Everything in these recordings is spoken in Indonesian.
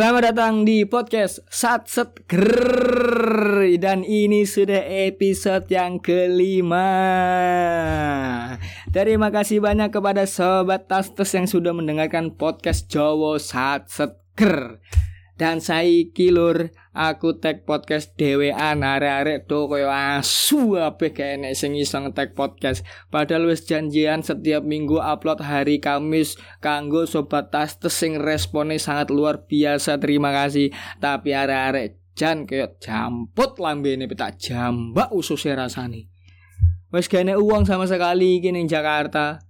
Selamat datang di podcast Sat Set Grrrr. Dan ini sudah episode yang kelima Terima kasih banyak kepada Sobat Tastes yang sudah mendengarkan podcast Jowo Sat Set Grrrr dan saya kilur aku tag podcast dewean arek-arek do koyo asu ape enek sing ngetek podcast. Padahal wis janjian setiap minggu upload hari Kamis kanggo sobat tastes sing responnya sangat luar biasa terima kasih. Tapi arek-arek jan kayak jamput lambe ini peta jambak ususnya rasane. Wis gak uang sama sekali gini Jakarta.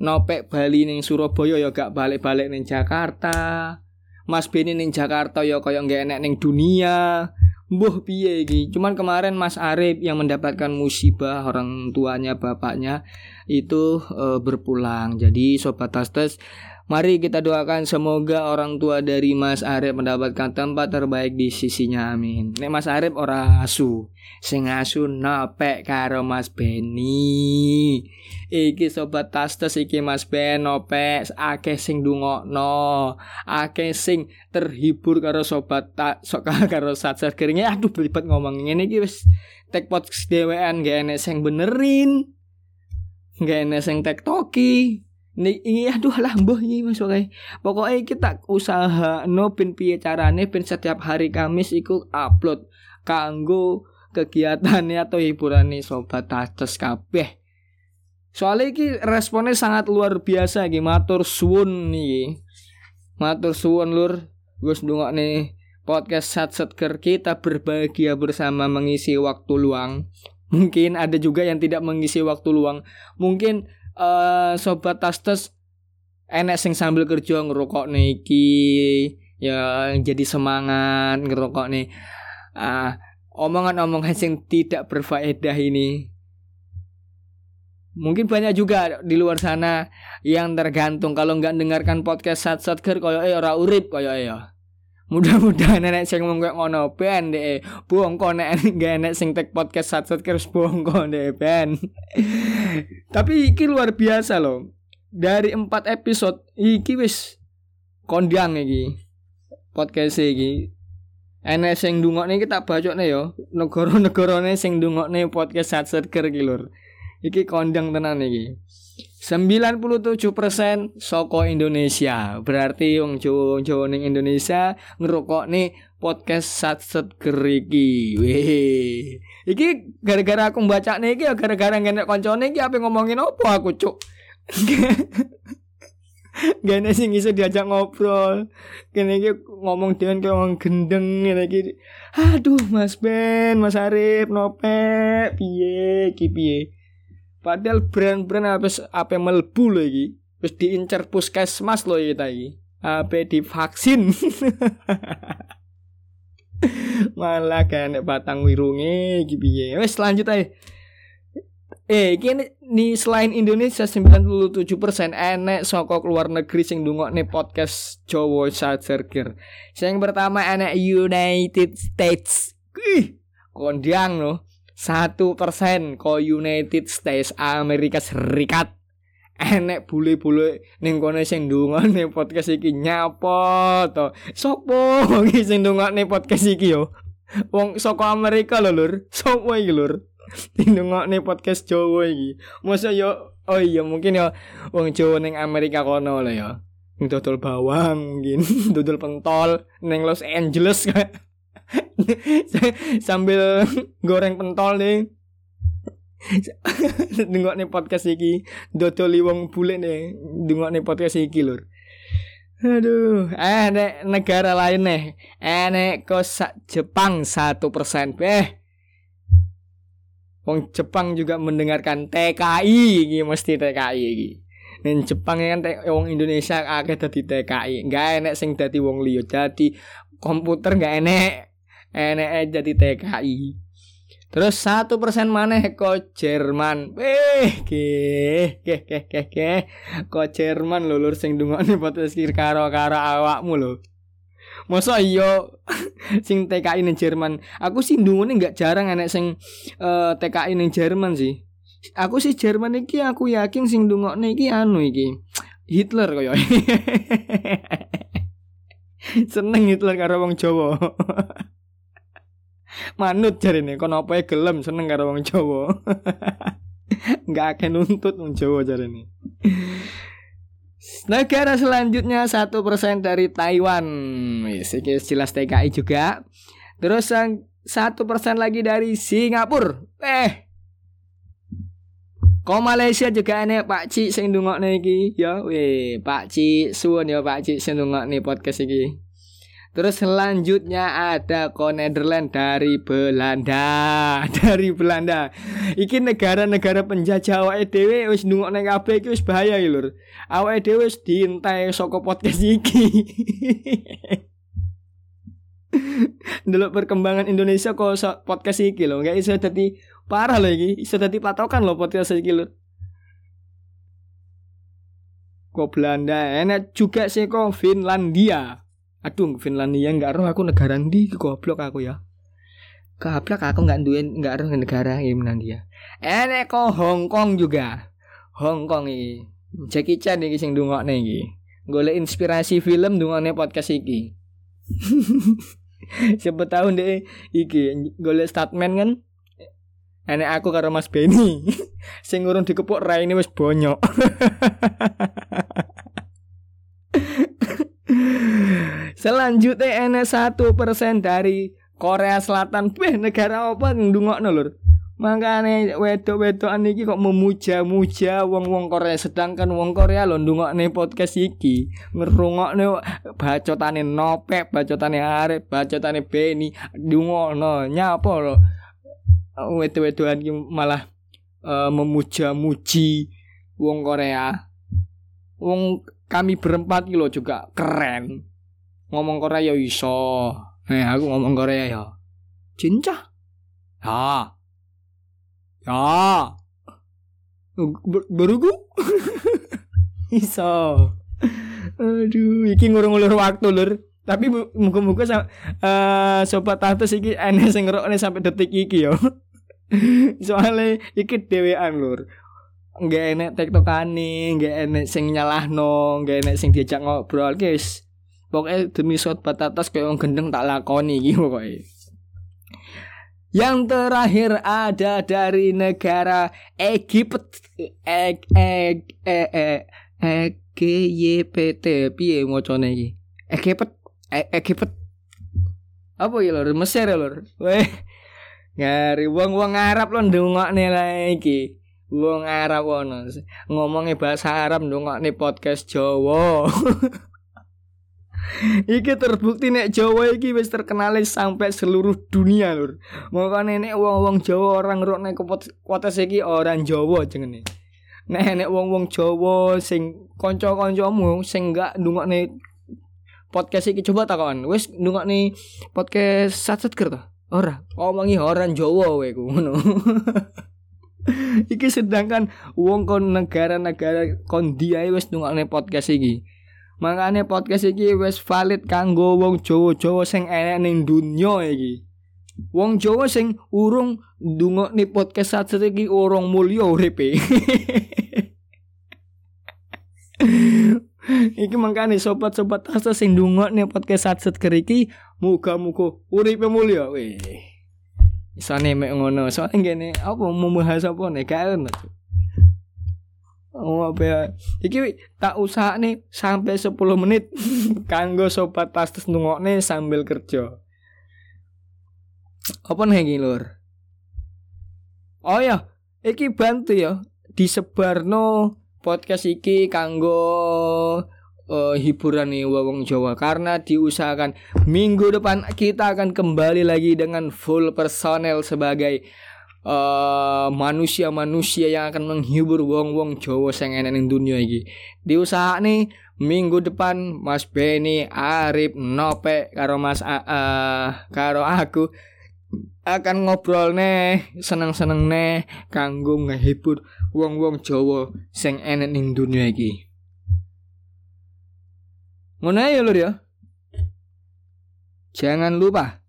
Nopek Bali ning Surabaya ya gak balik-balik ning Jakarta Mas Beni ning Jakarta ya kaya nggak enek ning dunia. Mbuh piye iki? Cuman kemarin Mas Arif yang mendapatkan musibah orang tuanya bapaknya itu e, berpulang. Jadi sobat Tastes Mari kita doakan semoga orang tua dari Mas Arif mendapatkan tempat terbaik di sisinya amin. Nek Mas Arif ora asu, sing asu nopek karo Mas Beni. Iki sobat tastes iki Mas Ben nopek akeh sing dungokno, akeh sing terhibur karo sobat tak sok karo satser keringnya aduh belibet ngomong ngene iki wis tek podcast dhewean gak enek sing benerin. Gak enek sing tektoki. Nih, ini aduh lah mbah ini mas oke. Pokoknya kita usaha no pin piye carane pin setiap hari Kamis ikut upload kanggo kegiatannya atau hiburan nih sobat tastes kabeh. Soalnya ini responnya sangat luar biasa iki matur suwun nih. Matur suwun lur. Gus dungok nih podcast sat set kita berbahagia bersama mengisi waktu luang. Mungkin ada juga yang tidak mengisi waktu luang. Mungkin uh, sobat tastes enek sing sambil kerja ngerokok iki ya jadi semangat ngerokok nih uh, omongan-omongan sing tidak berfaedah ini. Mungkin banyak juga di luar sana yang tergantung. Kalau nggak dengarkan podcast sat sat ker koyo eh ora urip koyo ya mudah-mudahan nenek sing ngomong kayak ngono ben deh buang kok nek gak enek sing tek podcast sat sat terus buang kok deh ben. Tapi iki luar biasa loh. Dari empat episode iki wis kondang iki. Podcast iki. Enek sing dungokne iki tak bacokne yo. Negara-negarane sing dungokne podcast sat sat ker iki kondang tenan iki 97% soko Indonesia. Berarti wong Jawa ning Indonesia ngerokok nih podcast sat set geriki. Weh. Iki gara-gara aku baca nih iki gara-gara ngene koncone iki apa ngomongin apa aku cuk. Gak sing iso diajak ngobrol. Kene iki ngomong dengan kayak ngomong gendeng ngene iki. Aduh Mas Ben, Mas Arif, nope, piye iki. Padahal brand-brand apa apa melbu loh iki. Wis diincar puskesmas loh kita iki. Apa divaksin. Malah kan batang wirunge iki piye. Wis lanjut aja. Eh, kini nih selain Indonesia 97% enek sokok luar negeri sing nih podcast Jowo Sadgerger. Yang pertama enek United States. Ih, kondiang loh satu persen ko United States Amerika Serikat. Enek bule-bule ning kono sing ndungone podcast iki nyapa to. Sopo iki sing ndungone podcast iki yo? Wong saka Amerika lho lur. Sopo iki lur? Ndungone podcast Jawa iki. Masa yo oh iya mungkin yo wong Jawa ning Amerika kono lho ya dodol bawang mungkin. Dodol pentol ning Los Angeles sambil goreng pentol nih. Dengok nih podcast iki Dodoli wong bule nih. Dengok nih podcast iki lur. Aduh. Eh nek negara lain nih. Eh nek kosa Jepang satu persen. Eh. Wong Jepang juga mendengarkan TKI iki mesti TKI iki. Nen Jepang kan wong Indonesia akeh dadi TKI Enggak enek sing dadi wong liya. Dadi komputer enggak enek enek jadi TKI terus satu persen mana ko Jerman eh ke ke ke ke ke ko Jerman lulur sing dungokne podcast karo karo awakmu lho Masa iya sing TKI ning Jerman. Aku sih ndungune nggak jarang enek sing uh, eh, TKI ning Jerman sih. Aku sih Jerman iki aku yakin sing ndungokne iki anu iki. Hitler koyo. Seneng itu karo wong Jawa. Manut jarine kono apa gelem seneng karo wong Jawa. Enggak akan nuntut wong Jawa jarine. Negara selanjutnya satu persen dari Taiwan, Wis, jelas TKI juga. Terus yang satu persen lagi dari Singapura. Eh, Kok Malaysia juga nih Pak Ci sing ndungokne iki ya. Weh, Pak Ci suwun ya Pak Ci sing ndungokne podcast iki. Terus selanjutnya ada ko Netherlands dari Belanda, dari Belanda. Iki negara-negara penjajah awake dhewe wis ndungokne kabeh iki wis bahaya iki lur. Awake dhewe wis diintai saka podcast iki. Dulu perkembangan Indonesia kok podcast iki lho, enggak iso dadi Parah loh ini, bisa jadi patokan loh podcast iki lho. Kok Belanda, enak juga sih kok Finlandia. Aduh, Finlandia nggak roh aku negara ndi goblok aku ya. Goblok aku nggak duit nggak roh negara Finlandia. Enak kok Hong Kong juga. Hong Kong ini. Jackie Chan iki sing ndungokne iki. Golek inspirasi film ndungokne podcast iki. Siapa tahu deh iki golek statement kan Enek aku karo Mas Beni sing urung dikepuk raine wis bonyok. Selanjutnya enek satu persen dari Korea Selatan. Weh negara apa ndungokno lur? Makane wedok-wedokan iki kok memuja-muja wong-wong Korea sedangkan wong Korea lho ndungokne podcast iki ngrungokne bacotane Nopek, bacotane Arif, bacotane Beni ndungokno nyapa lho wedo-wedoan ki malah uh, memuja-muji wong Korea. Wong kami berempat kilo juga keren. Ngomong Korea ya iso. Eh aku ngomong Korea ya. Cinca. Ya. Ya. Berugu. iso. Aduh, iki ngurung-ngulur waktu lur. Tapi muka-muka uh, sobat tante iki enek sing ngrokne sampai detik iki yo. Soalnya iki dewean lur. Enggak enek tektokane, enggak enek sing nyalahno, enggak enek sing diajak ngobrol, guys. Pokoknya demi shot batatas kayak orang gendeng tak lakoni gitu pokoknya. Yang terakhir ada dari negara Egypt Eg Eg E E E G Y P T piye ngocone iki? Egypt Egypt apa ya lor Mesir ya lor weh Ngari wong-wong Arab lo ndongokne lagi. Wong Arab ono ngomongnya bahasa Arab ndongokne podcast Jawa. iki terbukti nek Jawa iki wis terkenal sampai seluruh dunia lur. Makane nek wong-wong Jawa orang ngrokne podcast iki orang Jawa jengene. Nek nek wong-wong Jawa sing kanca-kancamu sing gak ndongokne podcast iki coba takon. Wis ndongokne podcast sat-sat ker Ora, omongi orang Jawa kowe ngono. iki sedangkan wong kon negara-negara kon dia wis nungakne podcast iki. Makane podcast iki wis valid kanggo wong Jawa-Jawa sing enek ning dunya iki. Wong Jawa sing urung ndungokne podcast saat iki urung mulya uripe. iki mangkane sobat-sobat asa sing ndungokne podcast saat keriki muga-muga uripe mulya weh. Isane mek ngono. Soale ngene apa mau bahas apa nek gak ono. Oh apa ya? Iki tak usah nih sampai 10 menit kanggo sobat pastes nungokne sambil kerja. Apa nih lur? Oh ya, iki bantu ya disebarno podcast iki kanggo uh, hiburan nih wong Jawa karena diusahakan minggu depan kita akan kembali lagi dengan full personel sebagai uh, manusia-manusia yang akan menghibur wong-wong Jawa sing enak ning dunia iki. Nih minggu depan Mas Beni, Arif, Nope karo Mas uh, karo aku akan ngobrol nih seneng-seneng nih kanggo ngehibur wong-wong Jawa sing enak ning dunia iki. Ngono ya lur ya. Jangan lupa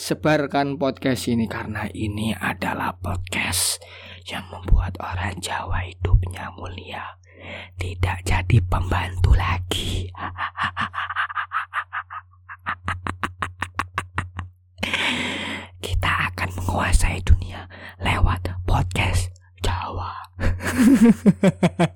sebarkan podcast ini karena ini adalah podcast yang membuat orang Jawa hidupnya mulia, tidak jadi pembantu lagi. Kita akan menguasai dunia lewat podcast Jawa.